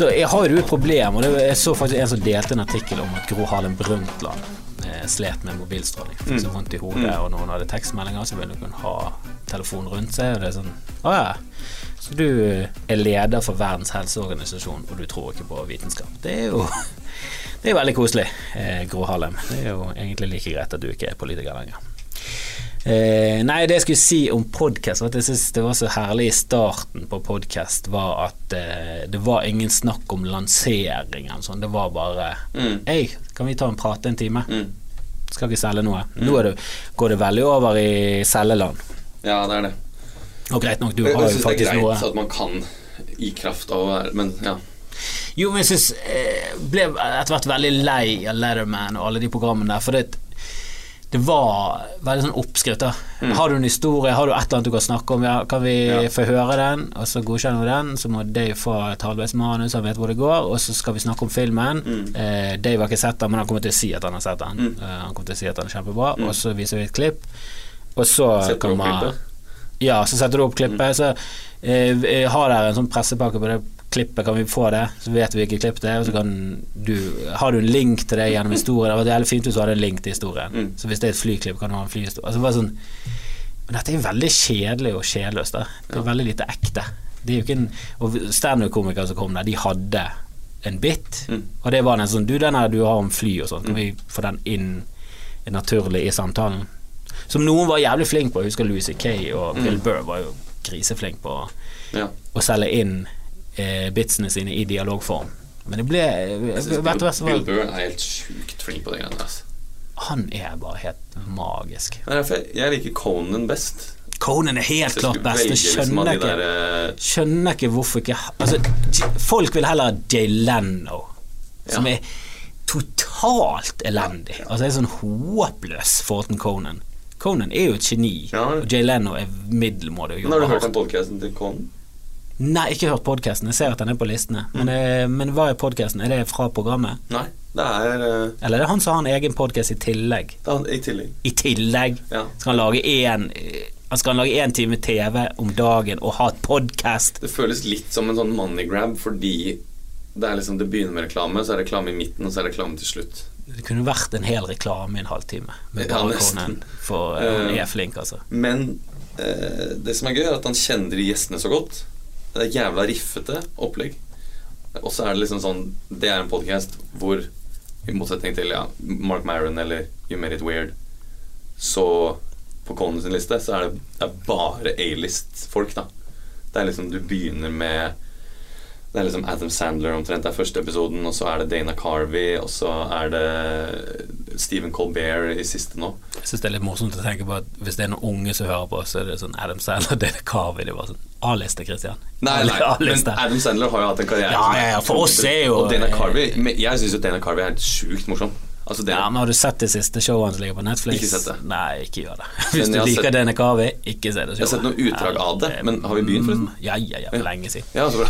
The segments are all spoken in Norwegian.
Så jeg har jo et problem, og det, jeg så faktisk en som delte en artikkel om at Gro Harlem Brundtland eh, slet med mobilstråling. Fikk så vondt i hodet, og når hun hadde tekstmeldinger, så ville hun ha telefonen rundt seg, og det er sånn Å ja. Så du er leder for Verdens helseorganisasjon, og du tror ikke på vitenskap. Det er jo det er veldig koselig, eh, Gro Harlem. Det er jo egentlig like greit at du ikke er politiker lenger. Eh, nei, det jeg skulle si om podkast, at jeg synes det var så herlig i starten på podkast, var at eh, det var ingen snakk om lansering eller sånn. Det var bare Mm. Hei, kan vi ta en prate en time? Mm. Skal ikke selge noe. Nå er det, går det veldig over i selgeland. Ja, det er det. Og greit nok, du har jo faktisk syns det er greit noe at man kan i kraft av å være Men ja. Jo, men jeg syns eh, Ble etter hvert veldig lei av Letterman og alle de programmene der, for det, det var veldig sånn oppskrytt. Mm. Har du en historie, har du et eller annet du kan snakke om, ja, kan vi Mm. Ja. få høre den, og så godkjenner vi den, så må Dave få et halvveis manus, han vet hvor det går, og så skal vi snakke om filmen. Mm. Eh, Dave har ikke sett den, men han kommer til å si at han har sett den. Eh, han kommer til å si at den er kjempebra, og så viser vi et klipp, og så Mm. Setter opp klippet? ja, så setter du opp klippet. Så eh, har dere en sånn pressepakke på det klippet, kan vi få det? Så vet vi hvilket klipp det er. Og så kan du Har du en link til det gjennom historien? Det vært jævlig fint hvis du hadde en link til historien. Mm. Så hvis det er et flyklipp, kan du ha en flyhistorie. Altså bare sånn Men dette er veldig kjedelig og sjelløst. Det er veldig lite ekte. Det er jo ikke en Og standup-komikere som kom der, de hadde en bit, Mm. og det var den sånn Du, den her du har om fly og sånn, kan vi få den inn naturlig i samtalen? Som noen var jævlig flink på. Jeg husker Louis C.K. og Bill Burr var jo griseflink på ja. å selge inn eh, bitsene sine i dialogform. Men det ble Jeg du hva som Bill Burr er helt sjukt flink på de greiene der. Han er bare helt magisk. Det derfor jeg- jeg liker Conan best. Conan er helt klart best. Jeg liksom skjønner de ikke der, eh, Skjønner ikke hvorfor ikke Altså, folk vil heller ha Jay Leno, som Ja. er totalt elendig. Altså, er sånn håpløs foran Conan. Conan er jo et geni, Ja. og Jay Leno er middelmådig. har du hørt om podkasten til Conan? Nei, ikke hørt podkasten. Jeg ser at den er på listene. Mm. Men, det, men hva er podkasten? Er det fra programmet? Nei, det er, uh... Eller er det han som har en egen podkast i tillegg? er i tillegg. I tillegg Ja. skal han lage én Han skal lage én time TV om dagen og ha et podkast. Det føles litt som en sånn money grab fordi det er liksom Det begynner med reklame, så er det reklame i midten, og så er det reklame til slutt. Det kunne vært en hel reklame i en halvtime. Med Ja, bare nesten. Conan. For uh, han Eh, er flink, altså. Men uh, det som er gøy, er at han kjenner de gjestene så godt. Det er jævla riffete opplegg. Og så er det liksom sånn Det er en podkast hvor, i motsetning til ja, Mark Maron eller You Made It Weird, så på Conan liste så er det, det er bare A-list-folk, da. Det er liksom Du begynner med Det er liksom Adam Sandler omtrent det er første episoden, og så er det Dana Carvey, og så er det Stephen Colbert i siste nå. Jeg syns det er litt morsomt å tenke på at hvis det er noen unge som hører på, så er det sånn Adam Sandler, Dana Carvey Det var sånn A-liste, Christian. Nei, nei, men Adam Sandler har jo hatt en karriere Ja, er ja, ja, for oss er jo- Og Dana Carvey Jeg syns jo Dana Carvey er sjukt morsom. Altså, Ja, men Har du sett det siste showet som ligger på Netflix? Ikke sett det. Nei, ikke gjør det. Hvis du liker sett- Dana Carvey, ikke se det showet. Jeg har sett noen utdrag av det, men har vi begynt, forresten? Mm, Ja, ja, ja, for lenge siden. ja, så bra.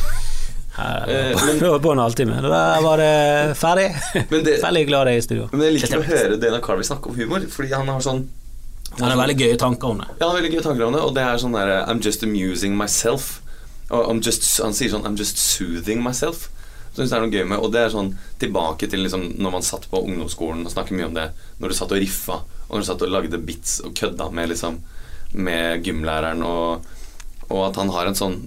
Her, Eh, på, en halvtime. Da var det ferdig. Det- Veldig glad jeg er i studio. Men jeg liker å høre Dana Carvey snakke om humor, fordi han har sånn Han har veldig gøye tanker om det. Ja, han har veldig gøye tanker om det, og det er sånn derre I'm just amusing myself. Just, han sier sånn I'm just soothing myself. Så det er noe gøy med Og det er sånn tilbake til liksom når man satt på ungdomsskolen og snakket mye om det, når du satt og riffa, og når du satt og lagde bits og kødda med liksom Med gymlæreren, og, og at han har en sånn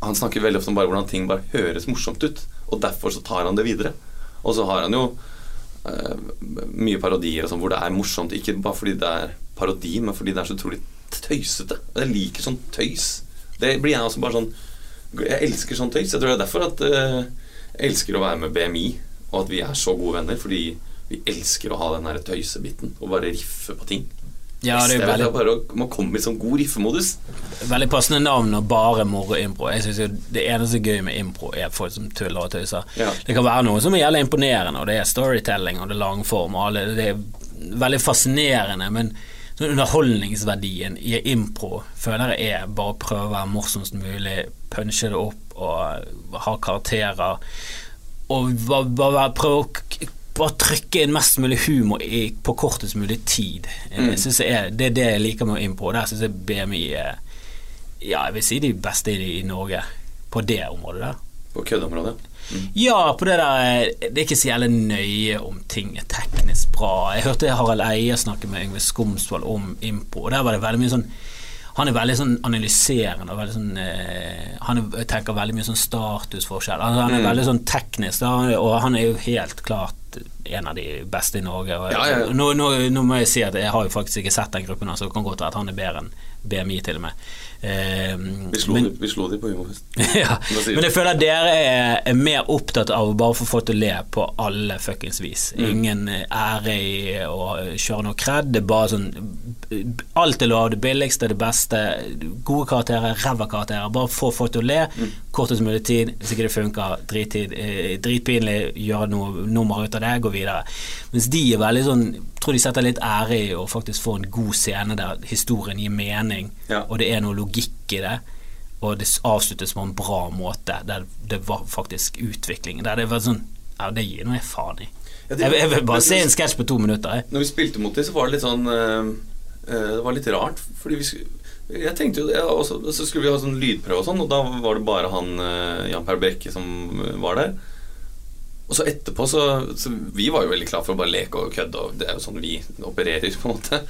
Han snakker veldig ofte om bare hvordan ting bare høres morsomt ut, og derfor så tar han det videre. Og så har han jo uh, mye parodier og sånn hvor det er morsomt, ikke bare fordi det er parodi, men fordi det er så utrolig tøysete. Jeg liker sånn tøys. Det blir jeg også bare sånn Jeg elsker sånn tøys. Jeg tror det er derfor at uh, jeg elsker å være med BMI, og at vi er så gode venner, fordi vi elsker å ha den der tøysebiten og bare riffe på ting. Ja, det er veldig, er bare kommer i sånn god riffemodus. veldig passende navn og bare moro impro. Jeg synes jo Det eneste gøy med impro er folk som tuller og tøyser. Ja. Det kan være noe som er jævlig imponerende, og det er storytelling og det er langform og alle Det er veldig fascinerende, men sånn underholdningsverdien i impro føler jeg er bare å prøve å være morsomst mulig, punche det opp og ha karakterer. Og bare, bare prøve å bare trykke inn mest mulig humor i, på kortest mulig tid. Jeg synes jeg er, det er det jeg liker med impro. Der syns jeg BMI er ja, jeg vil si de beste i, i Norge på det området der. På køddeområdet. Ja, på det der Det er ikke så jævlig nøye om ting er teknisk bra. Jeg hørte Harald Eie snakke med Yngve Skomsvold om impro, og der var det veldig mye sånn han er veldig sånn analyserende veldig sånn eh, Han er, tenker veldig mye sånn statusforskjell. Altså, han er veldig sånn teknisk, da, og han er jo helt klart en av de beste i Norge. Og, Ja, ja. Nå, nå, nå må jeg si at jeg har jo faktisk ikke sett den gruppen, så det kan godt være at han er bedre enn BMI, til og med. Eh, Vi slo, men- de, vi slo de på humorfest. ja, men jeg føler at dere er, er mer opptatt av å bare få folk til å le på alle fuckings vis. Mm. Ingen ære i å kjøre noe kred. Det er bare sånn Alt er lov. Det billigste, det beste. Gode karakterer, ræva karakterer. Bare få folk til å le. Mm. Kortest mulig tid. Hvis ikke det funker, drittid. eh, Dritpinlig, gjøre noe nummer ut av det, gå videre. Mens de er veldig sånn Tror de setter litt ære i å faktisk få en god scene der historien gir mening, Ja. og det er noe i det og det avsluttes på en bra måte, der det var faktisk utvikling. Der det var sånn Ja, det gir noe jeg faen i. Ja, det- Jeg, jeg vil bare men- se en sketsj på to minutter. Jeg. Når vi spilte mot dem, så var det litt sånn eh, Det var litt rart, fordi vi jeg tenkte jo og så, skulle vi ha sånn lydprøve og sånn, og da var det bare han eh, Jan Per Brekke som var der. Og så etterpå så, så Vi var jo veldig klare for å bare leke og kødde, og det er jo sånn vi opererer, på en måte.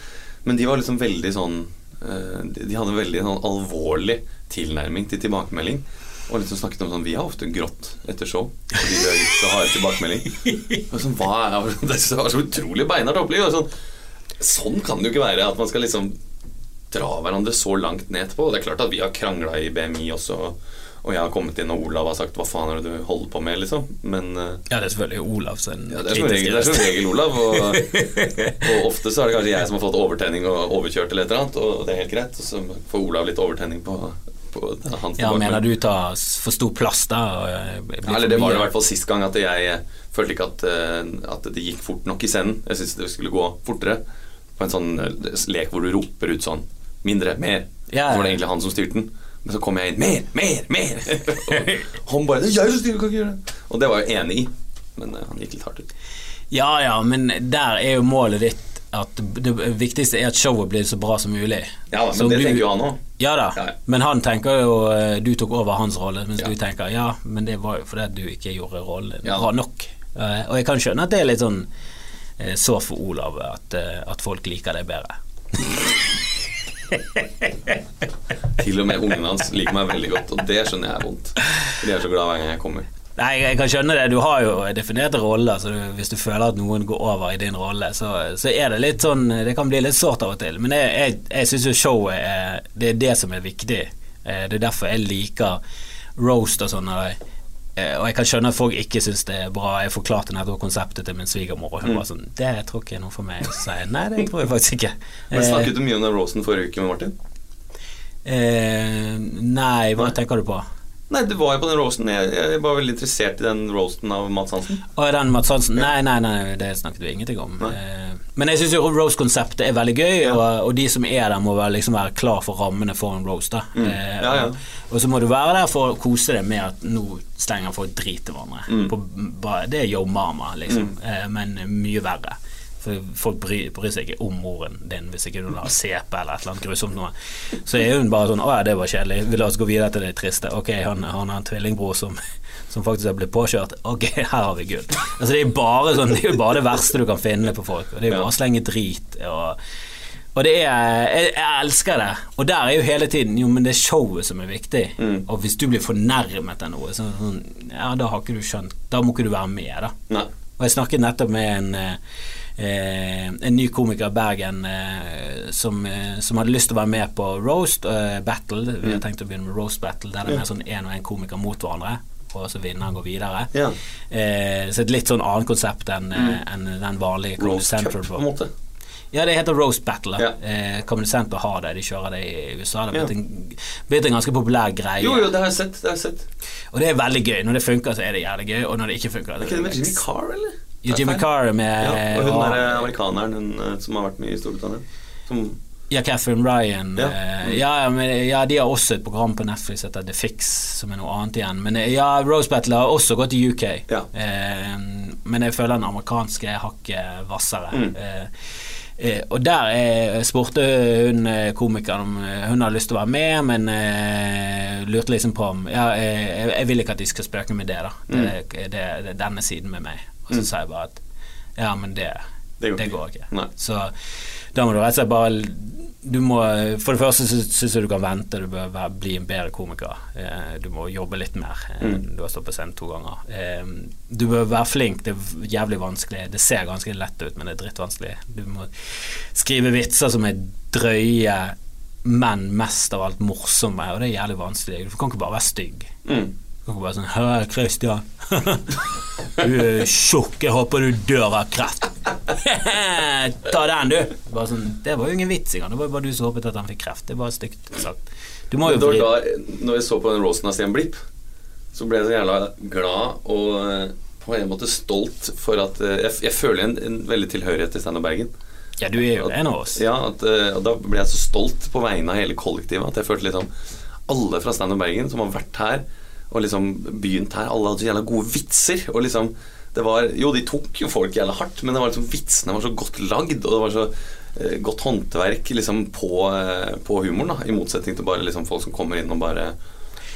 Men de var liksom veldig sånn De de hadde en veldig sånn alvorlig tilnærming til tilbakemelding. Og liksom snakket om sånn Vi har ofte grått etter show fordi vi har gitt så harde tilbakemelding. Og sånn, hva er, det var så utrolig beinhardt opplegg. Sånn, sånn kan det jo ikke være at man skal liksom dra hverandre så langt ned etterpå. Og det er klart at vi har krangla i BMI også, og jeg har kommet inn og Olav har sagt 'hva faen er det du holder på med', liksom. Men eh, Ja, det er selvfølgelig Olav sin ja, det er som regel, det er som regel Olav. Og, og ofte så er det kanskje jeg som har fått overtenning og overkjørt eller et eller annet, og det er helt greit. Og så får Olav litt overtenning på, på hans Ja, mener du tar for stor plass og, eh, Ja, eller det var det i hvert fall sist gang at jeg eh, følte ikke at, at det gikk fort nok i scenen. Jeg syntes det skulle gå fortere. På en sånn lek hvor du roper ut sånn Mindre, mer. Ja, Så var det egentlig han som styrte den. Men så kom jeg inn. Mer, mer, mer! og han bare Det er jeg som styrer, kan ikke gjøre det. Og det var jeg enig i. Men eh, han gikk litt hardt ut. Ja ja, men der er jo målet ditt at det viktigste er at showet blir så bra som mulig. Ja da, Så men det du- tenker jo han òg. Ja da, Ja, ja. men han tenker jo eh, Du tok over hans rolle, mens Ja. du tenker ja, men det var jo fordi du ikke gjorde rollen bra nok. Eh, og jeg kan skjønne at det er litt sånn Så sår for Olav at, at folk liker det bedre. Til og med ungene hans liker meg veldig godt, og det skjønner jeg er vondt. De er så glad hver gang jeg kommer. Nei, jeg kan skjønne det. Du har jo definerte roller, så du, hvis du føler at noen går over i din rolle, så, så er det litt sånn Det kan bli litt sårt av og til. Men jeg, jeg, jeg syns jo showet er Det er det som er viktig. Eh, Det er derfor jeg liker roast og sånn. Og jeg- eh, Og jeg kan skjønne at folk ikke syns det er bra. Jeg forklarte nettopp konseptet til min svigermor, og hun var sånn Det tror ikke jeg er noe for meg. Og så sier jeg nei, det tror jeg faktisk ikke. Men Eh, Snakket du mye om den rosen forrige uke med Martin? eh, nei, hva Nei. tenker du på? Nei, du var jo på den roasten. Jeg, jeg var veldig interessert i den roasten av Mads Hansen. Er den Mads Hansen? Nei, nei, nei, det snakket vi ingenting om. Nei. Eh, Men jeg syns jo roast-konseptet er veldig gøy, og, og de som er der, må være, liksom være klar for rammene for en roast. Mm. Eh, Ja, ja. Og, og så må du være der for å kose deg med at nå slenger folk drit til hverandre. Mm. På, det er yo mama, liksom, mm. men mye verre. For folk bryr, bryr seg ikke om moren din hvis ikke du har CP eller et eller annet grusomt noe. Så er hun bare sånn 'Å ja, det var kjedelig. Vi la oss gå videre til det triste'. Ok, han, han har en tvillingbror som, som faktisk har blitt påkjørt. Ok, her har vi gull. Altså, det er bare sånn Det er jo bare det verste du kan finne på folk. Og det er jo bare å slenge drit. Og, og det er jeg, jeg elsker det. Og der er jo hele tiden Jo, men det er showet som er viktig. Mm. Og hvis du blir fornærmet av noe, så sånn Ja, da har ikke du skjønt Da må ikke du være med, da. Nei. Og jeg snakket nettopp med en eh, en ny komiker i Bergen eh, som, eh, som hadde lyst til å være med på roast eh, battle. Vi har tenkt å begynne med roast battle, der det er mer sånn én og én komiker mot hverandre. Og så vinneren går videre. Ja. Eh, så et litt sånn annet konsept enn eh, en den vanlige Comedy Central. cup, på en måte. Ja, det heter roast battle. Ja. Eh, Comedy Central har det, de kjører det i USA. Det Ja. blitt blitt en ganske populær greie. Jo, jo, det har jeg sett. Det har jeg sett. Og det er veldig gøy. Når det funker, så er det jævlig gøy, og når det ikke funker Er ikke det med Jimmy Carr, eller? Jo, Jimmy Carr med Ja, og hun derre der amerikaneren hun, eh, som har vært med i Storbritannia. Som Ja, Catherine Ryan. Ja. Mm. ja, men, ja, de har også et program på Netflix heter The Fix, som er noe annet igjen. Men eh, ja, Rose Battle har også gått til UK. Ja. Eh, men jeg føler den amerikanske er hakket hvassere. Mm. Eh, Eh, og der eh, spurte hun eh, komikeren om eh, hun hadde lyst til å være med, men eh, lurte liksom på om Ja, eh, jeg, jeg vil ikke at de skal spøke med det, da. Mm. det, det, det denne siden med meg. Og så sa jeg bare at ja, men det, Det går det ikke. går ikke. Nei. Så da må du rett og slett bare du må, For det første syns jeg du kan vente, du bør være, bli en bedre komiker. Eh, du må jobbe litt mer. Mm. Du har stått på scenen to ganger. Eh, du bør være flink, det er jævlig vanskelig. Det ser ganske lett ut, men det er drittvanskelig. Du må skrive vitser som er drøye, men mest av alt morsomme, og det er jævlig vanskelig. Du kan ikke bare være stygg. Mm. Kan bare sånn Hei, Christian. du er tjukk, jeg håper du dør av kreft. Ta den, du. Bare sånn, det var jo ingen vits engang. Det var jo bare du som håpet at han fikk kreft. Det var stygt sagt. Du må jo da, når jeg så på den rosen av Stian Blipp, så ble jeg så jævla glad og eh, på en måte stolt for at eh, Jeg, jeg føler en, en veldig tilhørighet til Steinar Bergen. Ja, du er jo en av oss. Ja, at, eh, og Da ble jeg så stolt på vegne av hele kollektivet at jeg følte liksom Alle fra Steinar Bergen som har vært her og liksom begynt her, alle hadde så jævla gode vitser. Og liksom det var, Jo, de tok jo folk jævla hardt, men det var liksom vitsene var så godt lagd, og det var så eh, godt håndverk liksom på, eh, på humoren, da i motsetning til bare liksom folk som kommer inn og bare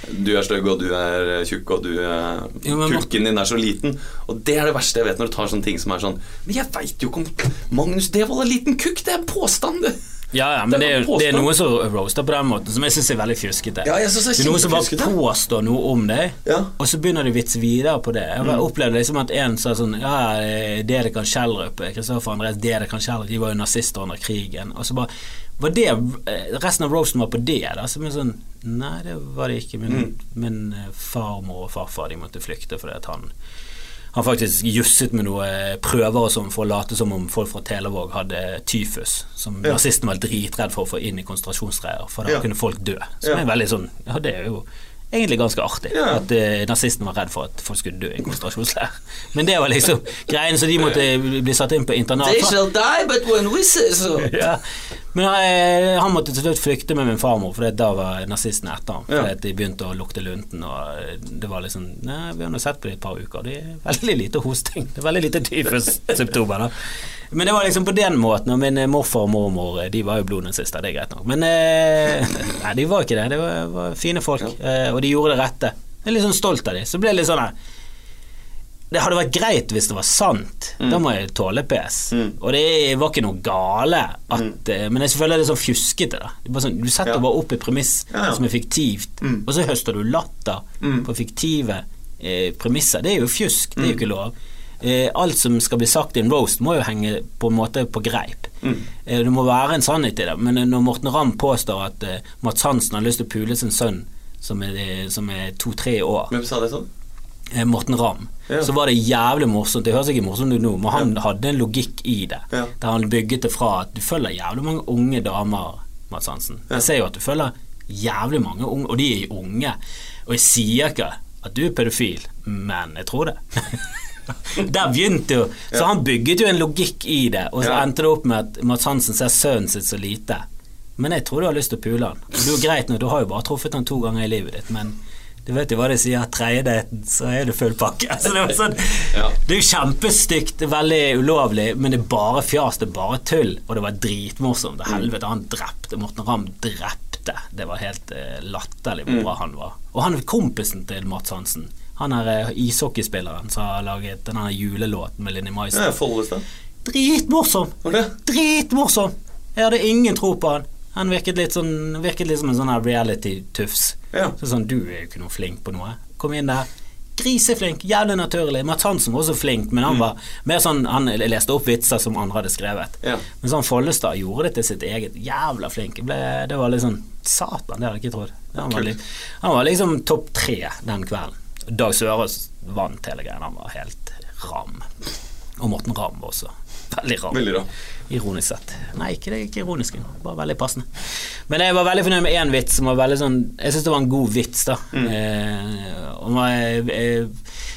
du er stygg, og du er eh, tjukk, og du er men Kukken din er så liten. Og det er det verste jeg vet når du tar sånne ting som er sånn Men jeg veit jo ikke om Magnus Devold er liten kukk! Det er en påstand! Ja, ja, men Det er er, det er påstand. noe som roaster på den måten, som jeg syns er veldig fjuskete. Ja, jeg synes det er det er noen som bare påstår noe om deg, Ja. og så begynner de å vitse videre på det. Jeg opplevde Mm. opplevd liksom at en sa sånn Ja, Dedekan Schjelderup, Kristoffer Andrés Dedekan Schjelderup, de var jo nazister under krigen. Og så bare var det eh, Resten av roasten var på det, da. Så jeg sånn Nei, det var det ikke. Min, Mm. min eh, farmor og farfar de måtte flykte fordi at han han faktisk jusset med noen prøver og sånn for å late som om folk fra Televåg hadde tyfus, som Ja. nazistene var dritredd for å få inn i konsentrasjonsleirer, for da Ja. kunne folk dø. Som Ja. er veldig sånn Ja, det er jo egentlig ganske artig Ja. at uh, nazistene var redd for at folk skulle dø i en konsentrasjonsleir. Men det var liksom greien, så de måtte bli satt inn på internat. shall die, but when we say so. Ja. Men uh, han måtte til slutt flykte med min farmor, for da var nazistene etter ham. Ja. De begynte å lukte lunten, og eh, det var liksom Nei, vi har nå sett på det i et par uker, det er veldig lite hosting. Det er veldig lite tyfussymptomer. Men det var liksom på den måten, og min eh, morfar og mormor eh, De var jo blodnazister, det er greit nok. Men eh, Nei, de var ikke det. Det var, var fine folk, eh, og de gjorde det rette. Jeg er litt sånn stolt av dem. Så ble det litt sånn her det hadde vært greit hvis det var sant. Da må jeg tåle pes. Mm. Og det var ikke noe gale at mm. Men jeg føler det er sånn fjuskete. da er sånn, Du setter Ja. bare opp et premiss Ja, ja. som er fiktivt, Mm. og så høster du latter Mm. på fiktive eh, premisser. Det er jo fjusk, det er jo ikke lov. Eh, alt som skal bli sagt i en roast, må jo henge på en måte på greip. Mm. Eh, det må være en sannhet i det, men når Morten Ramm påstår at eh, Mats Hansen har lyst til å pule sin sønn som er, er to-tre år Hvem sa det sånn? eh, Morten Ramm, Ja. så var det jævlig morsomt. Det høres ikke morsomt ut nå, men han hadde en logikk i det. Ja. Der han bygget det fra at du følger jævlig mange unge damer, Mads Hansen. Ja. Jeg ser jo at du følger jævlig mange unge, og de er unge. Og jeg sier ikke at du er pedofil, men jeg tror det. Der begynte jo Så Ja. han bygget jo en logikk i det, og så Ja. endte det opp med at Mads Hansen ser sønnen sitt så lite. Men jeg tror du har lyst til å pule han. Det er jo greit nå, du har jo bare truffet han to ganger i livet ditt, men du vet jo hva de sier, tredje daten, så er det full pakke. Altså, det, var sånn, Ja. det er jo kjempestygt, veldig ulovlig, men det er bare fjas, det er bare tull, og det var dritmorsomt. Det helvete, han drepte, Morten Ramm drepte. Det var helt eh, latterlig hvor bra han var. Og han er kompisen til Mats Hansen. Han er eh, ishockeyspilleren som har laget den julelåten med Linni Ja, Dritmorsom! Dritmorsom! Jeg hadde ingen tro på han. Han virket litt, sånn, virket litt som en sånn reality-tufs. Ja. Så sånn, du er jo ikke noe flink på noe. Kom inn der. Griseflink, jævlig naturlig. Mats Hansen var også flink, men han var mer sånn Han leste opp vitser som andre hadde skrevet. Ja. Men sånn Follestad gjorde det til sitt eget. Jævla flink. Ble, det var litt sånn Satan, det hadde jeg ikke trodd. Han var, han var liksom topp tre den kvelden. Dag Sørås vant hele greia. Han var helt ram. Og Morten Ramm var også. Veldig ram. Veldig. Ironisk sett. Nei, ikke det ikke ironisk. Bare veldig passende. Men jeg var veldig fornøyd med én vits som var veldig sånn Jeg syns det var en god vits, da. Eh, og jeg, jeg,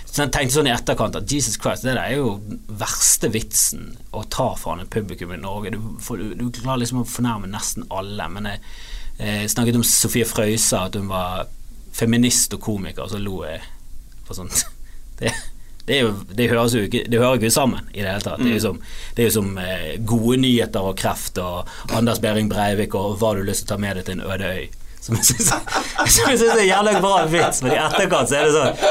så jeg tenkte sånn i etterkant at Jesus Christ, det der er jo verste vitsen å ta fra en publikum i Norge. Du, for, du, du klarer liksom å fornærme nesten alle. Men jeg, jeg snakket om Sofie Frøysa, at hun var feminist og komiker, og så lo jeg på sånt. Det, Det, jo, det høres jo ikke Det hører ikke sammen i det hele tatt. Det er jo som, det er jo som eh, gode nyheter og kreft og Anders Behring Breivik og hva du har lyst til å ta med deg til en øde øy. Som jeg syns er jævla bra vits, men i etterkant så er det sånn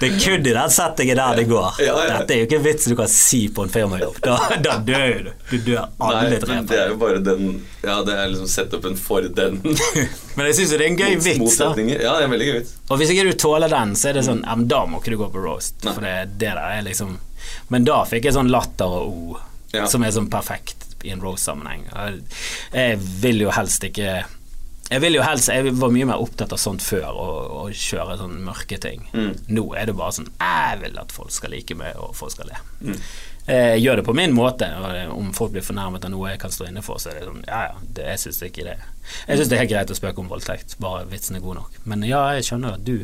Det er kun i den settingen der det går. Ja, ja. Dette er jo ikke en vits du kan si på en firmajobb. Da, da dør du. Du dør alle Nei, tre. det er jo bare den Ja, det er liksom setupen for den. Men jeg syns jo det er en gøy vits, da. Ja, det er en veldig gøy vits. Og hvis ikke du tåler den, så er det sånn men Da må ikke du gå på roast. Nei. For det, det der er liksom Men da fikk jeg sånn latter og o Ja. som er sånn perfekt i en roast-sammenheng. Jeg vil jo helst ikke jeg vil jo helst, jeg var mye mer opptatt av sånt før, å kjøre sånn mørke ting. Mm. Nå er det bare sånn Jeg vil at folk skal like meg, og folk skal le. Mm. Jeg gjør det på min måte. og Om folk blir fornærmet av noe jeg kan stå inne for, så er det sånn Ja ja, det, jeg syns ikke det Jeg syns det er helt greit å spøke om voldtekt, bare vitsen er god nok. Men ja, jeg skjønner at du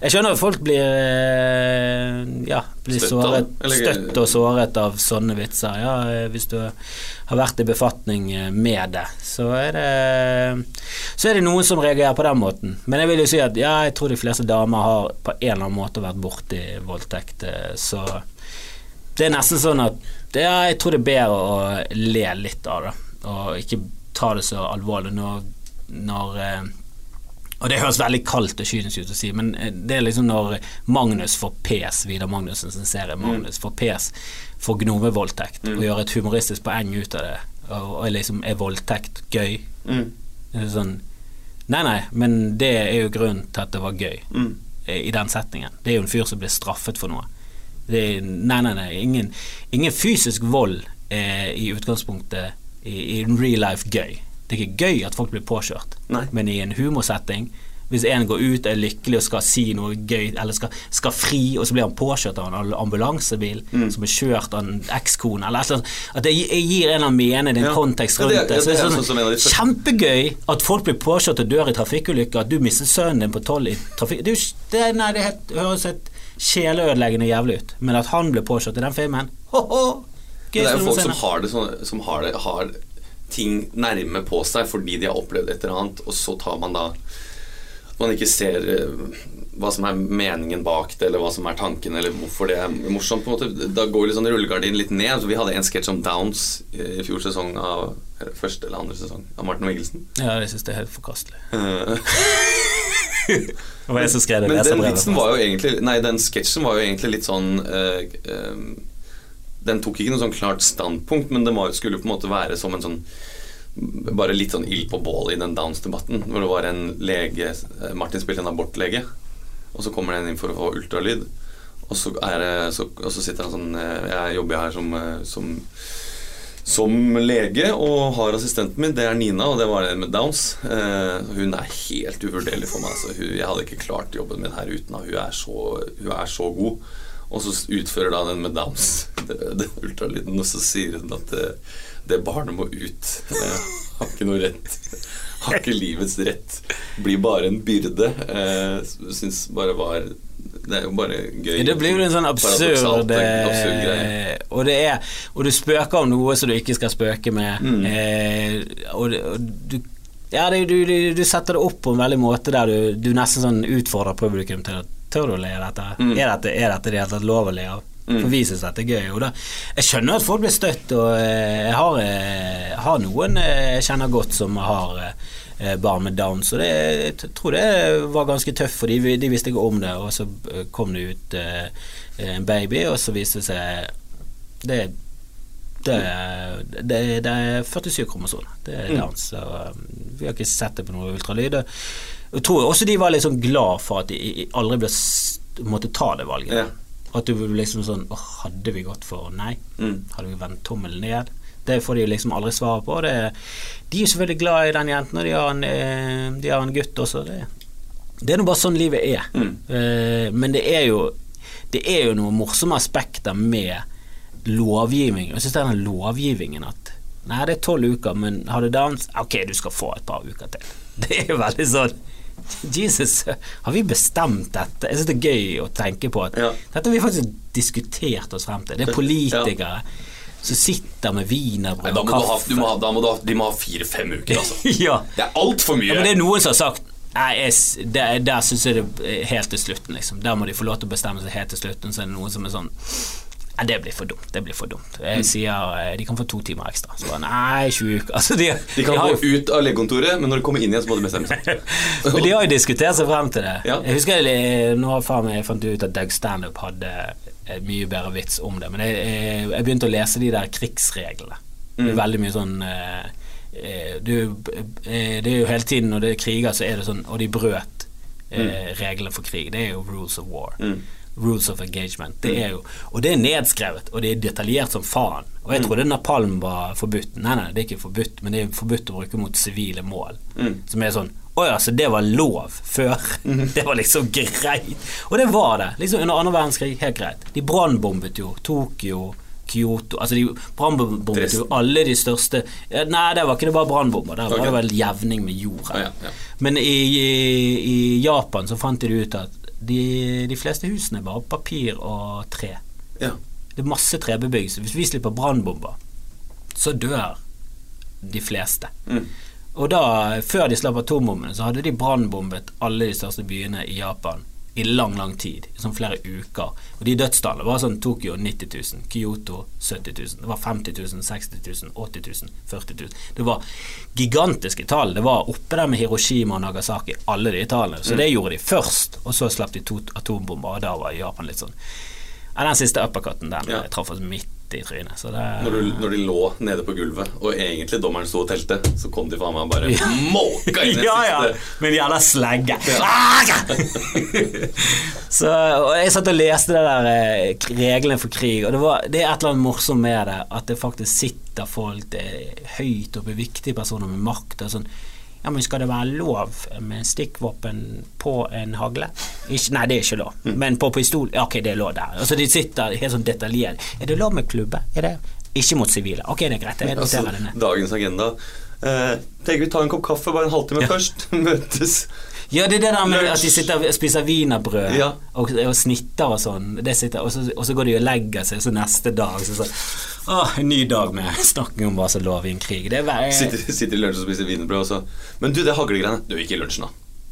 Jeg skjønner at folk blir eh, Ja, blir såret, støtt og såret av sånne vitser. Ja, eh, hvis du har vært i befatning eh, med det, så er det Så er det noen som reagerer på den måten. Men jeg vil jo si at ja, jeg tror de fleste damer har på en eller annen måte vært borti voldtekt, så det er nesten sånn at ja, jeg tror det er bedre å le litt av det, og ikke ta det så alvorlig når, når og det høres veldig kaldt og kynisk ut å si, men eh, det er liksom når Magnus får pes, Vidar Magnussen sin serie Magnus får pes for gnomevoldtekt, og gjør et humoristisk poeng ut av det, og, og liksom er voldtekt gøy? Mm. Sånn Nei, nei, men det er jo grunnen til at det var gøy Mm. i den setningen. Det er jo en fyr som blir straffet for noe. Det er, nei, nei, nei. Ingen, ingen fysisk vold er i utgangspunktet i, i real life gøy. Det er ikke gøy at folk blir påkjørt, Nei. men i en humorsetting hvis en går ut, er lykkelig og skal si noe gøy, eller skal, skal fri, og så blir han påkjørt av en ambulansebil Mm. som er kjørt av en ekskone, eller et eller annet At det gir en eller annen mening, er en Ja. kontekst Ja, rundt det er- det. er, Så det det er er sånn sånn, kjempegøy at folk blir påkjørt og dør i trafikkulykker, at du mister sønnen din på tolv i trafikk... Det, er er- nei, det er helt, høres helt sjeleødeleggende jævlig ut, men at han ble påkjørt i den filmen Ho-ho! Gøy, det er jo folk som har det sånn Som har, det, har ting nærme på seg fordi de har opplevd et eller annet, og så tar man da man ikke ser eh, hva som er meningen bak det, eller hva som er tanken, eller hvorfor det er morsomt. på en måte Da går liksom rullegardinen litt ned. Så vi hadde en sketsj om Downs i fjor sesong av første eller andre sesong av Martin Wiggelsen. Ja, jeg syns det er helt forkastelig. Eh, Det var jeg som skrev det Men den vitsen var jo egentlig Nei, den sketsjen var jo egentlig litt sånn uh, eh, Den tok ikke noe sånn klart standpunkt, men det skulle på en måte være som en sånn Bare litt sånn ild på bålet i den Downs-debatten, hvor det var en lege eh, Martin spilte en abortlege, og så kommer den inn for å få ultralyd. Og så, det, så, og så sitter han sånn eh, Jeg jobber her som, eh, som som lege og har assistenten min, det er Nina, og det var det med Downs. Eh, hun er helt uvurderlig for meg. Altså. Hun, jeg hadde ikke klart jobben min her uten henne. Hun er så god. Og så utfører da den med Downs det, det ultralyden, og så sier hun at det, det barnet må ut. Jeg har ikke noe rett. Har ikke livets rett. Blir bare en byrde. Eh, Syns bare var Det er jo bare gøy. Det blir jo en sånn absurd, absurd greie. eh, og, det er, og du spøker om noe som du ikke skal spøke med. Mm. Eh, og, og du ja, det, du, du, du setter det opp på en veldig måte der du, du nesten sånn utfordrer publikum til å Tør du å le av dette? Mm. Er dette i det hele tatt lov å le av? Mm. For vi syns dette er gøy. Og da, jeg skjønner at folk blir støtt, og eh, jeg har, jeg har noen eh, jeg kjenner godt som har eh, barn med Downs, og det, jeg tror det var ganske tøft, for de, de visste ikke om det, og så eh, kom det ut eh, en baby, og så viste det seg Det, det, det, det er 47 kromosomer. Det er Mm. Downs. Så eh, vi har ikke sett det på noe ultralyd. Jeg tror også de var sånn glad for at de aldri ble, måtte ta det valget. Ja. At du liksom sånn åh, Hadde vi gått for nei? Mm. Hadde vi vendt tommelen ned? Det får de liksom aldri svar på. Det, de er jo selvfølgelig glad i den jenten, og de har en, eh, de har en gutt også. Det, det er nå bare sånn livet er. Mm. Eh, Men det er jo Det er jo noen morsomme aspekter med lovgivning. Jeg syns den lovgivningen at Nei, det er tolv uker, men har du dans Ok, du skal få et par uker til. Det er jo veldig sånn Jesus, har vi bestemt dette? Jeg syns det er gøy å tenke på at Ja. dette har vi faktisk diskutert oss frem til. Det er politikere som sitter med wienerbrød og kaffe. ha, ha, da må ha, de må ha fire-fem uker, altså. ja. Det er altfor mye. ja, men det er noen som har sagt Nei, jeg, der, der syns jeg det er helt til slutten, liksom. Der må de få lov til å bestemme seg helt til slutten, så er det noen som er sånn Nei, det blir for dumt. Det blir for dumt. Mm. Jeg sier eh, de kan få to timer ekstra. Så nei, 20 uker. Altså, de, De kan har gå ut av legekontoret, men når de kommer inn igjen, så må de bestemme seg. Men de har jo diskutert seg frem til det. Ja. Jeg husker jeg, nå faen jeg fant ut at Doug Standup hadde mye bedre vits om det. Men jeg, jeg, jeg begynte å lese de der krigsreglene. Det Mm. er veldig mye sånn eh, eh, det, er jo, eh, hele tiden når det er kriger, så er det sånn Og de brøt eh, reglene for krig. Det er jo rules of war. Mm. Rules of engagement. Det er jo, og det er nedskrevet, og det er detaljert som faen. Og Mm. jeg trodde napalm var forbudt. Nei, nei, det er ikke forbudt, men det er forbudt å bruke mot sivile mål. Mm. Som er sånn Å ja, så det var lov før. Det var liksom greit. Og det var det. Liksom Under andre verdenskrig, helt greit. De brannbombet jo Tokyo, Kyoto Altså de brannbombet jo alle de største Nei, det var ikke det bare brannbomber. Der var det vel jevning med jorda. Ah, ja, ja. Men i, i, i Japan så fant de ut at de, de fleste husene er bare papir og tre. Ja. Det er masse trebebyggelse. Hvis vi slipper brannbomber, så dør de fleste. Mm. Og da, før de slapp atombombene, så hadde de brannbombet alle de største byene i Japan i lang, lang tid. I sånn flere uker. Og de dødstallene var sånn Tokyo 90 000, Kyoto 70 000, det var 50 000, 60 000, 80 000, 40 000. Det var gigantiske tall. Det var oppe der med Hiroshima og Nagasaki, alle de tallene. Så det gjorde de først, og så slapp de to atombomber, og da var Japan litt sånn Den siste uppercutten, den Ja. traff oss midt i trynet. Så det Når, du, når de lå nede på gulvet, og egentlig dommeren sto og telte, så kom de faen meg bare måka inn i ja, ja, med en jævla slegge. Ah! så, og jeg satt og leste det der eh, reglene for krig, og det, var, det er et eller annet morsomt med det. At det faktisk sitter folk det er høyt oppe, viktige personer med makt. Og sånn ja, men Skal det være lov med stikkvåpen på en hagle? Ikke, nei, det er ikke lov. Men på pistol? Ja, ok, det er lov der. Altså De sitter helt sånn detaljert. Er det lov med klubbe? Er det ikke mot sivile? Ok, det er greit. Jeg Altså, det ned. dagens agenda. Eh, tenker vi tar en kopp kaffe, bare en halvtime først. Møtes. Ja, det er det der med Lunch. at de sitter og spiser wienerbrød Ja. og, og snitter og sånn, det sitter, og, så, og så går de og legger seg, så neste dag så sånn Åh, en ny dag med snakking om hva som lå i en krig. Det er vei- Sitter, sitter i lunsj og spiser wienerbrød, og så Men du, det haglegreiene Du, ikke i lunsjen, da.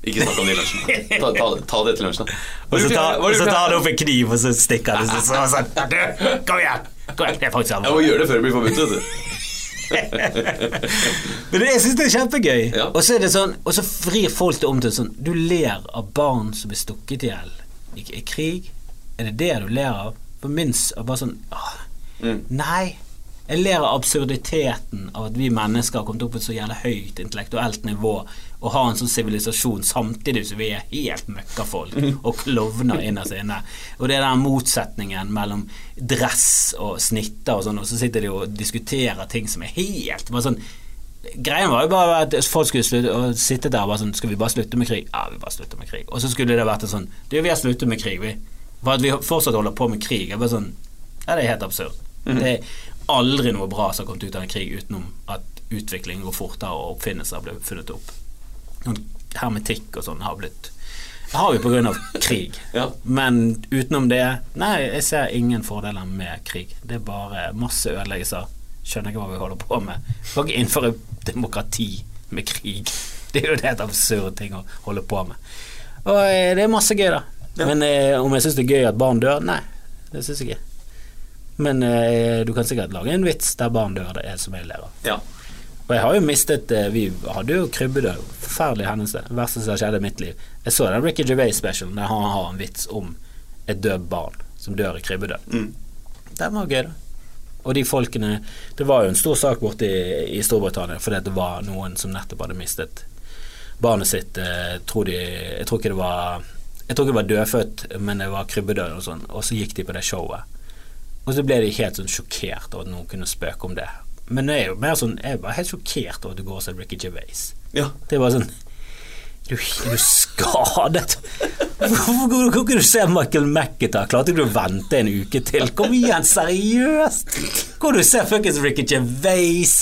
Ikke snakk om det i lunsjen. Ta, ta, ta det til lunsjen, da. Og så tar, og du så tar han opp en kniv, og så stikker han, Sånn, så så- Du, kom igjen! Kom igjen. Det er faktisk Jeg må gjøre det før det blir forbudt, vet du. Men det, jeg syns det er kjempegøy. Ja. Og så er det sånn Og så frir folk det om til sånn Du ler av barn som blir stukket i hjel i, i krig. Er det det du ler av? På minst bare sånn åh, Mm. Nei. Jeg ler av absurditeten av at vi mennesker har kommet opp på et så jævla høyt intellektuelt nivå og har en sånn sivilisasjon samtidig som vi er helt møkkafolk og klovner innerst inne. Og det er den motsetningen mellom dress og snitter og sånn, og så sitter de og diskuterer ting som er helt bare sånn Greien var jo bare at folk skulle slutte å sitte der og bare sånn Skal vi bare slutte med krig? Ja, vi bare slutter med krig. Og så skulle det vært en sånn Du, vi har sluttet med krig, vi. For at vi fortsatt holder på med krig. Jeg bare sånn Ja, det er helt absurd. Det er aldri noe bra som har kommet ut av en krig utenom at utvikling går fortere og oppfinnelser blir funnet opp. Noen hermetikk og sånn har blitt har vi av krig. Ja. Men utenom det Nei, jeg ser ingen fordeler med krig. Det er bare masse ødeleggelser. Skjønner ikke hva vi holder på med. Vi kan ikke innføre demokrati med krig. Det er jo det et absurd ting å holde på med. Og eh, det er masse gøy, da. Ja. Men eh, om jeg syns det er gøy at barn dør? Nei, det syns jeg ikke. Men eh, du kan sikkert lage en vits der barn dør, det er som jeg lever. Ja. Og jeg har jo mistet eh, Vi hadde jo krybbedød. Forferdelig hendelse. Det verste som skjedd i mitt liv. Jeg så den Ricky Gervais-specialen der han har en vits om et død barn som dør i krybbedød. Mm. Den var gøy, da. Og de folkene Det var jo en stor sak borte i, i Storbritannia fordi det var noen som nettopp hadde mistet barnet sitt. eh, tror de, jeg tror ikke det var Jeg tror ikke det var dødfødt, men det var krybbedød og sånn. Og så gikk de på det showet. Og så ble de helt sånn sjokkert over at noen kunne spøke om det. Men jeg er jo mer sånn Jeg er bare helt sjokkert over at du går og ser Ricky Gervais. ja. Det er bare sånn du, er du skadet? Hvorfor kan du se Michael McIntyre? Klarte ikke du å vente en uke til? Kom igjen, seriøst! Hvor du ser fuckings Ricky Gervais?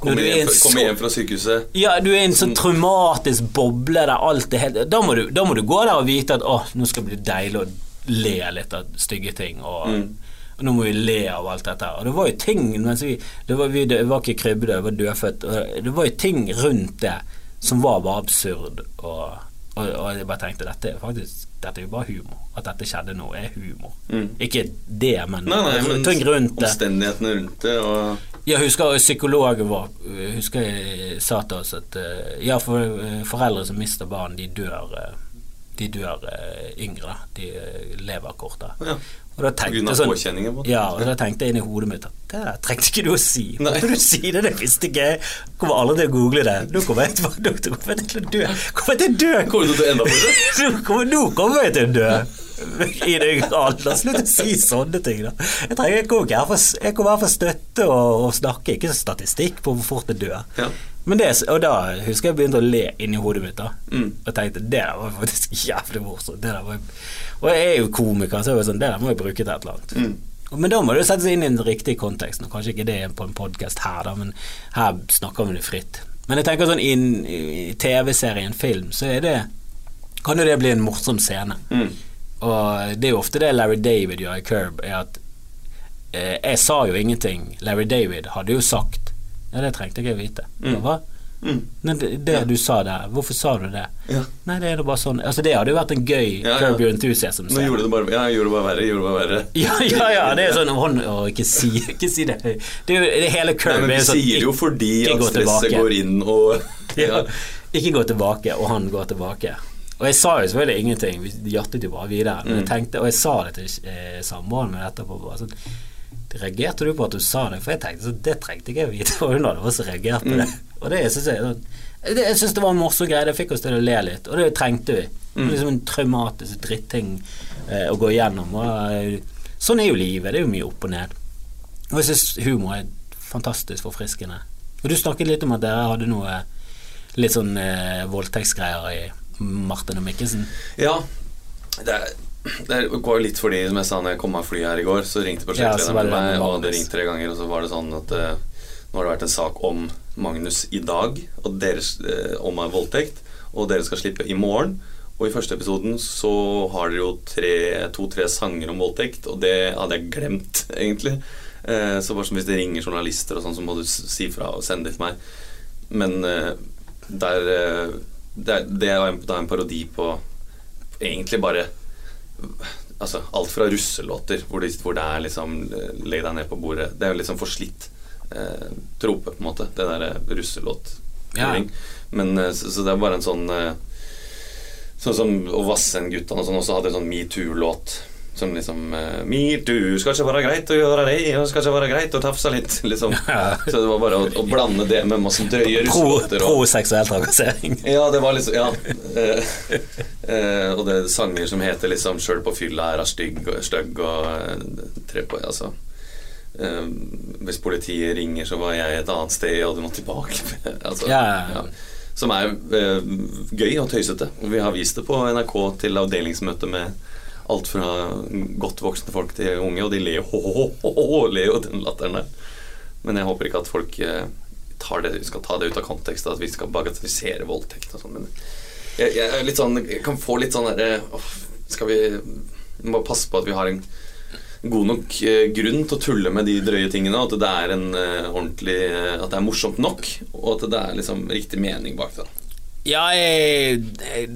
Kommer er hjem, kom hjem fra sykehuset. ja, du er i en sånn traumatisk boble der alt er helt Da må du, da må du gå der og vite at å, nå skal det bli deilig å le litt av stygge ting, og, og nå må vi le av alt dette her. Og det var jo ting vi Det var, vi, det var ikke krybbe, det var dødfødt. Det var jo ting rundt det som var bare absurd. Og, og, og jeg bare tenkte dette er faktisk Dette er jo bare humor. At dette skjedde nå, er humor. Ikke det, men, Nei, nei, men ting rundt det. omstendighetene rundt det og Jeg husker psykologen vår husker jeg sa til oss at eh, ja, for eh, foreldre som mister barn, de dør eh, De dør eh, yngre. De eh, lever kortere. Ja. Og da tenkte sånn på ja, og da tenkte jeg inn i hodet mitt at det trengte ikke du å si. Hvorfor du si det? Det visste ikke jeg. Kommer aldri til å google det. Nå kommer jeg til, kommer jeg til å dø. Kommer jeg til å dø? Kommer du til å ende på det? Nå kommer, nå kommer jeg til å dø. I det yngre. Slutt å si sånne ting, da. Jeg, trenger, jeg kommer her for, for støtte og, og snakke, ikke statistikk på hvor fort jeg dør. Ja. Men det, og da husker jeg begynte å le inni hodet mitt. da Mm. Og tenkte det der var faktisk jævlig morsomt. Og jeg er jo komiker, så jeg var sånn, det der må jeg bruke til et eller annet. Mm. Men da må det settes inn i den riktige konteksten. Og kanskje ikke det er på en podkast her, da, men her snakker vi det fritt. Men jeg tenker sånn i, i TV-serien, film, så det kan jo det bli en morsom scene. Mm. Og det er jo ofte det Larry David gjør i Curb, er at eh, Jeg sa jo ingenting. Larry David hadde jo sagt Ja, det trengte ikke å vite. Mm. Hva? Mm. Nei, det, det du sa der, hvorfor sa du det? Ja. Nei, det er da bare sånn Altså, det hadde jo vært en gøy Ja, ja. Curb Your Enthusiasm. Nå gjorde det bare Ja, jeg gjorde det bare verre. Jeg gjorde det bare verre. Ja, ja, ja, det er sånn Å, å, ikke, si, ikke si det. Det er det hele Nei, men vi sånn sier det jo fordi at stresset går inn og ja. ja. Ikke gå tilbake, og han går tilbake. Og jeg sa jo selvfølgelig ingenting, vi hjertet jo bare videre. Men jeg Mm. tenkte, og jeg sa det til eh, samboeren min etterpå. Bare sånn, reagerte du på at du sa det? For jeg tenkte så det trengte ikke jeg vite. Og hun hadde også reagert på det. Mm. Og det synes jeg sånn, det, Jeg syns det var en morsom greie. Det fikk oss til å le litt, og det trengte vi. Mm. liksom en traumatisk dritting eh, å gå igjennom. Og, eh, sånn er jo livet. Det er jo mye opp og ned. Og jeg syns humor er fantastisk forfriskende. Og du snakket litt om at dere hadde noe litt sånn eh, voldtektsgreier i Martin og Mikkelsen. ja. Det, er, det går jo litt fordi, som jeg sa når jeg kom av flyet her i går, så ringte prosjektlederen ja, med meg, og hadde ringte ringt tre ganger, og så var det sånn at uh, nå har det vært en sak om Magnus i dag, og deres, uh, om voldtekt, og dere skal slippe i morgen. Og i første episoden så har dere jo tre- to-tre sanger om voldtekt, og det hadde jeg glemt, egentlig. Eh, så bare som hvis det ringer journalister og sånn, så må du si fra og sende det til meg. Men der eh, det, er- det en, da en parodi på egentlig bare Altså alt fra russelåter, hvor det, hvor det er liksom eh, Legg deg ned på bordet. Det er jo liksom forslitt eh, trope, på en måte. Det derre russelåt. Ja. Men eh, så, så det er bare en sånn eh, Sånn som Og Vassend-guttene og sånn også hadde en sånn metoo-låt. Som liksom uh, Metoo skal ikke være greit å gjøre det, og skal ikke være greit å tafse litt, liksom. Så det var bare å, å blande det med masse drøye russelåter. og- pro trakassering. ja, det var liksom Ja. Uh, uh, og det er sanger som heter liksom 'Sjøl på fylla er hun stygg og stygg' og eh, tre på Altså eh, Hvis politiet ringer, så var jeg et annet sted, og du må tilbake. altså, Ja, ja, ja. Som er eh, gøy og tøysete. Vi har vist det på NRK til avdelingsmøte med alt fra godt voksne folk til unge, og de ler jo ler jo den latteren der. Men jeg håper ikke at folk eh, det, skal ta det ut av kontekst, at vi skal bagatellisere voldtekt og sånn. Men jeg, jeg sånn Jeg kan få litt sånn derre Skal vi må passe på at vi har en god nok eh, grunn til å tulle med de drøye tingene, og at det er en eh, ordentlig eh, At det er morsomt nok, og at det er liksom riktig mening bak det. Ja, jeg,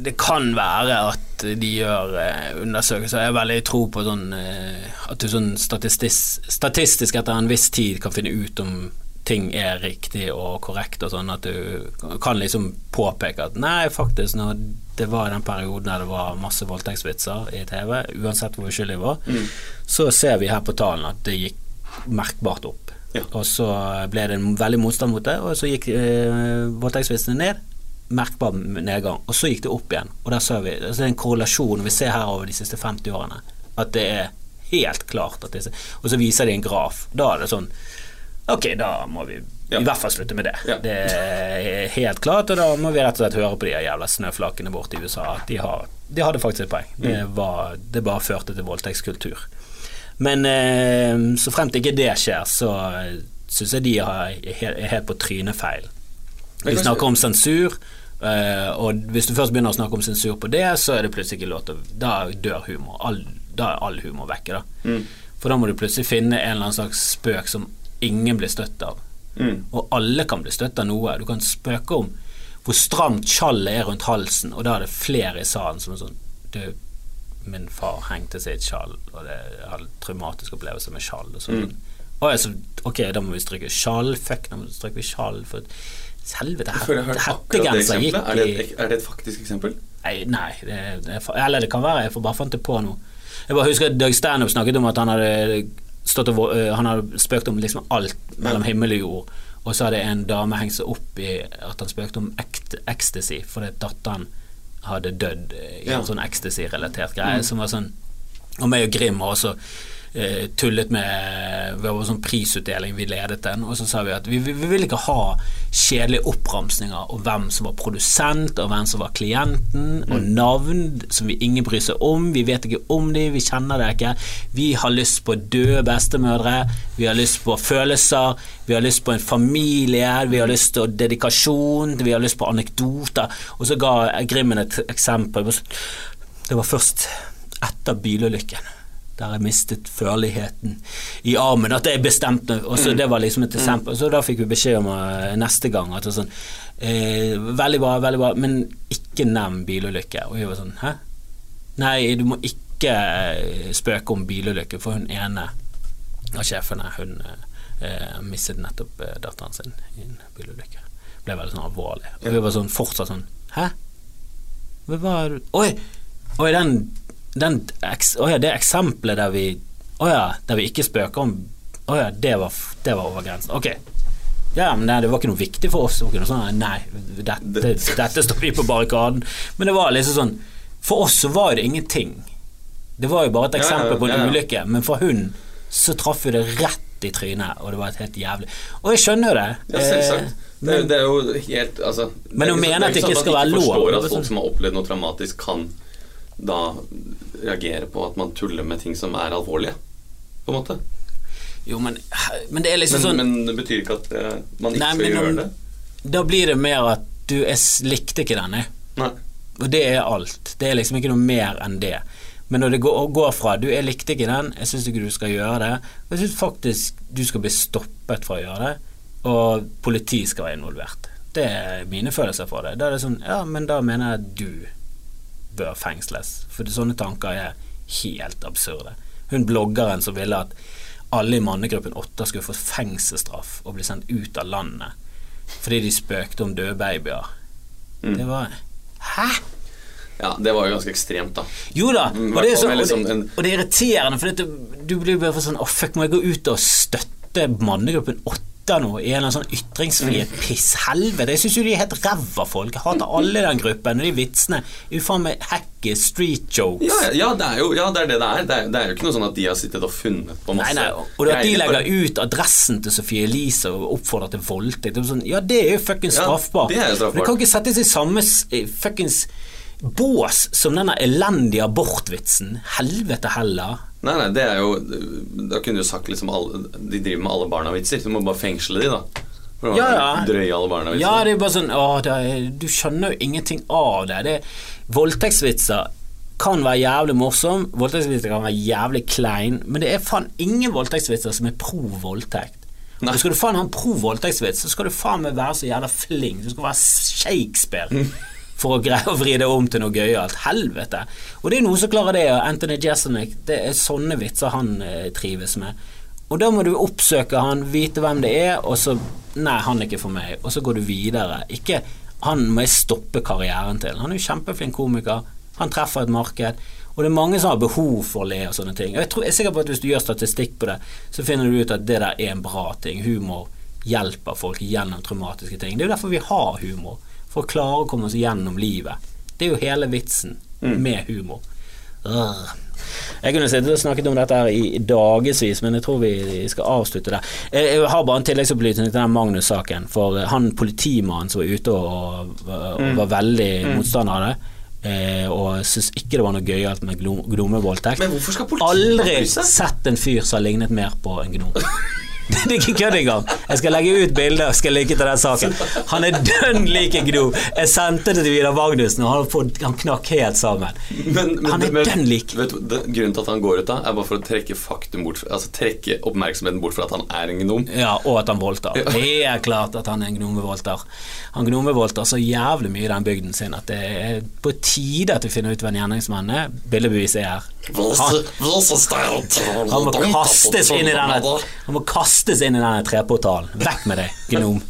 det kan være at de gjør eh, undersøkelser. Jeg har veldig tro på sånn eh, at du sånn statistisk, statistisk etter en viss tid kan finne ut om ting er riktig og korrekt og sånn, at du kan liksom påpeke at nei, faktisk, når det var den perioden der det var masse voldtektsvitser i TV, uansett hvor uskyldig det var, så ser vi her på tallene at det gikk merkbart opp. Ja. Og så ble det en veldig motstand mot det, og så gikk eh, voldtektsvitsene ned. Merkbar nedgang. Og så gikk det opp igjen. Og der ser vi altså det er en korrelasjon vi ser her over de siste 50 årene. At det er helt klart at disse Og så viser de en graf. Da er det sånn Ok, da må vi Ja. i hvert fall slutte med det. Ja. Det er helt klart, og da må vi rett og slett høre på de jævla snøflakene borte i USA. At de, har, de hadde faktisk et poeng. Det, Mm. var, det bare førte til voldtektskultur. Men eh, så frem til ikke det skjer, så eh, syns jeg de er helt- på trynet feil. Vi snakker om sensur, eh, og hvis du først begynner å snakke om sensur på det, så er det plutselig ikke lov til Da dør humor. All, da er all humor vekke, da. Mm. For da må du plutselig finne en eller annen slags spøk som ingen blir støtt av. Mm. Og alle kan bli støtt av noe. Du kan spøke om hvor stramt skjallet er rundt halsen, og da er det flere i salen som er sånn Du, min far hengte seg i et skjall, og det hadde traumatisk opplevelse med skjall. Og sånn. Mm. Og jeg, så, ok, da må vi stryke skjall. Fuck, da må vi stryke skjall. For helvete, det hettegenser gikk. Er det, i er det et faktisk eksempel? Nei, nei det, det, er eller det kan være jeg får bare fant det på nå. Jeg bare husker at Doug Stanhope snakket om at han hadde stått og, Han hadde spøkt om liksom alt mellom himmel og jord. Og så hadde en dame hengt seg opp i at han spøkte om ecstasy fordi datteren hadde dødd i Ja. en sånn ecstasy-relatert greie. Som var sånn Og meg og Grim har også eh, tullet med Det var sånn prisutdeling vi ledet den, og så sa vi at vi, vi, vi vil ikke ha kjedelige oppramsninger om hvem som var produsent, og hvem som var klienten, og navn som vi ingen bryr seg om. Vi vet ikke om dem, vi kjenner det ikke. Vi har lyst på døde bestemødre, vi har lyst på følelser, vi har lyst på en familie, vi har lyst på dedikasjon, vi har lyst på anekdoter. Og så ga Grimmen et eksempel. Det var først etter bilulykken der jeg mistet førligheten i armen. At jeg bestemte og så Det var liksom et eksempel. Så da fikk vi beskjed om eh, neste gang at det sånn eh, Veldig bra, veldig bra, men ikke nevn bilulykke. Og vi var sånn Hæ? Nei, du må ikke eh, spøke om bilulykke, for hun ene av sjefene, hun eh, mistet nettopp eh, datteren sin i en bilulykke. Ble veldig sånn alvorlig. Og vi var sånn fortsatt sånn Hæ? Hva var Oi! Oi, den, den oh ja, det eksempelet der vi Å ja, der vi ikke spøker om Å ja, det var, det var over grensen. Ok. Ja, men nei, det var ikke noe viktig for oss. Det sånn, nei, dette, dette står vi på barrikaden. Men det var liksom sånn For oss så var det ingenting. Det var jo bare et Ja, ja, eksempel på en ja, ja. ulykke, men for hun så traff jo det rett i trynet, og det var et helt jævlig Og jeg skjønner jo det. Ja, selvsagt. Men, Det, er- jo helt altså, Men hun er å ikke så- mene at det ikke sånn skal være lov, forstår at er folk sånn- som har opplevd noe traumatisk, kan da reagere på at man tuller med ting som er alvorlige, på en måte. Jo, men, men det er liksom Men, sånn men det betyr ikke at eh, man ikke Nei, skal gjøre det. Da blir det mer at du jeg likte ikke denne, Nei. og det er alt. Det er liksom ikke noe mer enn det. Men når det går, går fra du 'jeg likte ikke den', 'jeg syns ikke du skal gjøre det', jeg syns faktisk du skal bli stoppet fra å gjøre det, og politiet skal være involvert. Det er mine følelser for det. Da er det sånn Ja, men da mener jeg du bør fengsles. For sånne tanker er helt absurde. Hun bloggeren som ville at alle i mannegruppen åtte skulle få fengselsstraff og bli sendt ut av landet fordi de spøkte om døde babyer. Mm. Det var Hæ?! Ja, det var jo ganske ekstremt, da. Jo da, Mm, og det er, så, og liksom det, og det er irriterende, for dette, du blir bare sånn Å, fuck, må jeg gå ut og støtte mannegruppen åtte nå i en eller annen sånn ytringsfrihet? Pisshelvete. Piss, helvete! Jeg syns jo de er helt ræva folk. Jeg hater alle i den gruppen, og de vitsene er jo faen meg hacky street jokes. Ja, ja, det er jo ja, det er det det er. Det er, det er jo ikke noe sånn at de har sittet og funnet på masse Nei, nei, og at de legger ut adressen til Sophie Elise og oppfordrer til voldtekt sånn, Ja, det er jo fuckings Ja, straffbart. det er straffbart. Men det kan ikke settes i samme fuckings bås som denne elendige abortvitsen. Helvete heller. Nei, nei, det er jo Da kunne du sagt liksom alle, De driver med alle barna-vitser. Du må bare fengsle de, da. For Ja, ja. drøye alle barna-vitser. Ja, det er bare sånn å, er, Du skjønner jo ingenting av det. det voldtektsvitser kan være jævlig morsom, voldtektsvitser kan være jævlig klein, men det er faen ingen voldtektsvitser som er pro voldtekt. Og skal du faen ha en pro voldtektsvits, så skal du faen meg være så jævla flink. Du skal være Shakespeare. For å greie å vri det om til noe gøyalt. Helvete. Og det er noen som klarer det, Anthony Jeselnik, det er sånne vitser han eh, trives med. Og da må du oppsøke han, vite hvem det er, og så Nei, han er ikke for meg. Og så går du videre. Ikke Han må jeg stoppe karrieren til. Han er jo kjempeflink komiker. Han treffer et marked. Og det er mange som har behov for å le og sånne ting. Og jeg, tror, jeg er sikker på at hvis du gjør statistikk på det, så finner du ut at det der er en bra ting. Humor hjelper folk gjennom traumatiske ting. Det er jo derfor vi har humor. For å klare å komme oss gjennom livet. Det er jo hele vitsen med humor. Urgh. Jeg kunne sittet og snakket om dette her i dagevis, men jeg tror vi skal avslutte der. Jeg har bare en tilleggsopplysning til den Magnus-saken. For han politimannen som var ute og, og var veldig motstander av det, eh, og syntes ikke det var noe gøyalt med gnomevoldtekt. Aldri sett en fyr som har lignet mer på en gnom. Det er ikke kødd engang. Jeg skal legge ut bilder og skal linke til den saken. Han er dønn lik en gnom. Jeg sendte det til Vidar Magnussen, og han, får, han knakk helt sammen. Men, men, Han er dønn lik. Vet du, det, grunnen til at han går ut da, er bare for å trekke bort Altså trekke oppmerksomheten bort fra at han er en gnom. Ja, og at han voldtar. Helt klart at han er en gnomevoldtar. Han gnomevoldtar så jævlig mye i den bygden sin at det er på tide at vi finner ut hvem gjerningsmannen er. Bildebeviset er her. Han, han må kastes inn i denne Han må kastes inn i denne treportalen. Vekk med deg, gnom.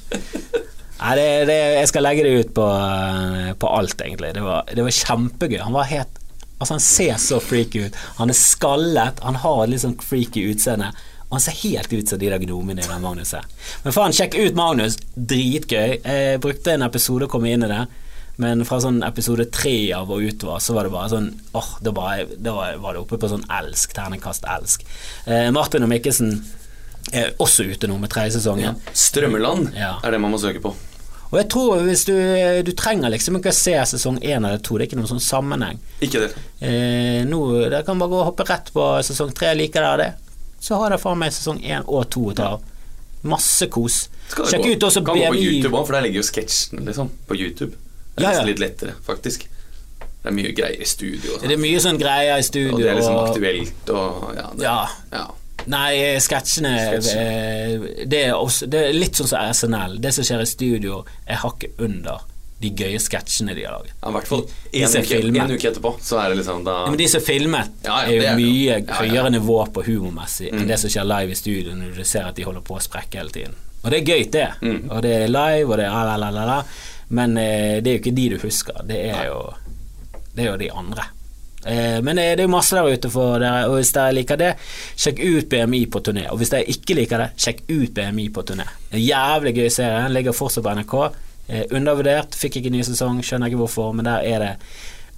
Nei, det, det, jeg skal legge det ut på, eh, på alt, egentlig. Det var, det var kjempegøy. Han var helt Altså, han ser så freaky ut. Han er skallet, han har et litt sånn freaky utseende. Og han ser helt ut som de der gnomene i den Magnus her. Men faen, sjekk ut Magnus. Dritgøy. Jeg brukte en episode å komme inn i det. Men fra sånn episode tre av og utover så var det bare sånn åh, bare, da var det oppe på sånn elsk, ternekast elsk. Eh, Martin og Mikkelsen er også ute nå med tredje sesongen. Strømmeland Ja. er det man må søke på. Og jeg tror hvis du, du trenger liksom ikke å se sesong én eller to, det er ikke noen sånn sammenheng. Ikke det. Eh, nå, Dere kan bare gå og hoppe rett på sesong tre, liker dere det? Så har dere faen meg sesong én og to å ta av. Masse kos. Sjekk gå- ut også kan gå på YouTube òg, for der ligger jo sketsjen liksom, på YouTube. Det er Ja, ja. litt lettere, faktisk. Det er mye greier i studio. Og, Det sånn. er mye sånn greier i studio. og det er liksom aktuelt og ja, det, Ja. ja. Nei, sketsjene eh, det, er også- det er litt sånn som SNL. Det som skjer i studio, er hakket under de gøye sketsjene de har laget. Ja, I hvert fall én uke, etterpå, så er det liksom da Ja, men de som er filmet, Ja, ja, er jo det mye ja. høyere nivå på humormessig Mm. enn det som skjer live i studio når du ser at de holder på å sprekke hele tiden. Og det er gøy, det. Mm. Og det er live, og det er la, la, la, la. Men eh, det er jo ikke de du husker. Det er jo, det er jo de andre. Eh, men det, er jo masse der ute for dere, og hvis dere liker det, sjekk ut BMI på turné. Og hvis dere ikke liker det, sjekk ut BMI på turné. En jævlig gøy serie. Den ligger fortsatt på NRK. Eh, undervurdert, fikk ikke ny sesong, skjønner ikke hvorfor, men der er det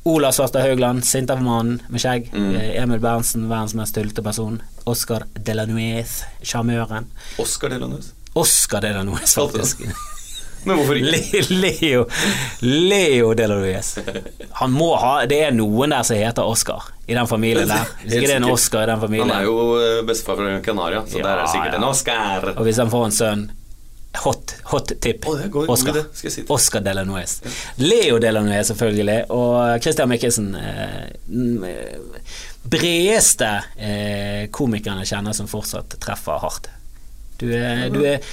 Ola Svarstad Haugland, Sintermannen med skjegg. Mm. Eh, Emil Berntsen, verdens mest tullete person. Oscar Delanuez, sjarmøren. Oscar Delanuez. Oscar Delanuez, faktisk. Men hvorfor ikke? Leo Leo Leo Delanuez. Han må ha Det er noen der som heter Oscar i den familien der. Hvis ikke det er en Oscar i den familien. Han er jo eh, bestefar fra Canaria, så Ja, der er det sikkert ja. en Oscar. Og hvis han får en sønn Hot, hot tip. God- god Oscar. si. Oscar Delanuez. Leo Delanuez, selvfølgelig. Og Christian Mikkelsen. Eh, bredeste eh, komikeren jeg kjenner som fortsatt treffer hardt. Du er, du er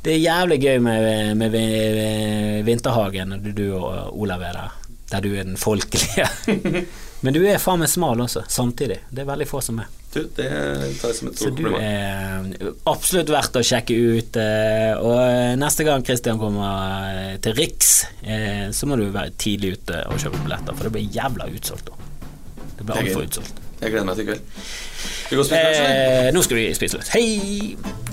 Det er jævlig gøy med, med, med Vinterhagen når du, og Olav er der. Der du er den folkelige. Men du er faen meg smal også, samtidig. Det er veldig få som er. Du, det tar jeg som et stort Så du er absolutt verdt å sjekke ut. eh, Og neste gang Christian kommer eh, til Riks, eh, så må du være tidlig ute og kjøpe billetter, for det blir jævla utsolgt da. Det blir altfor utsolgt. Jeg gleder meg til i kveld. Skal vi gå og spise lunsj. Eh, nå skal vi spise lunsj. Hei!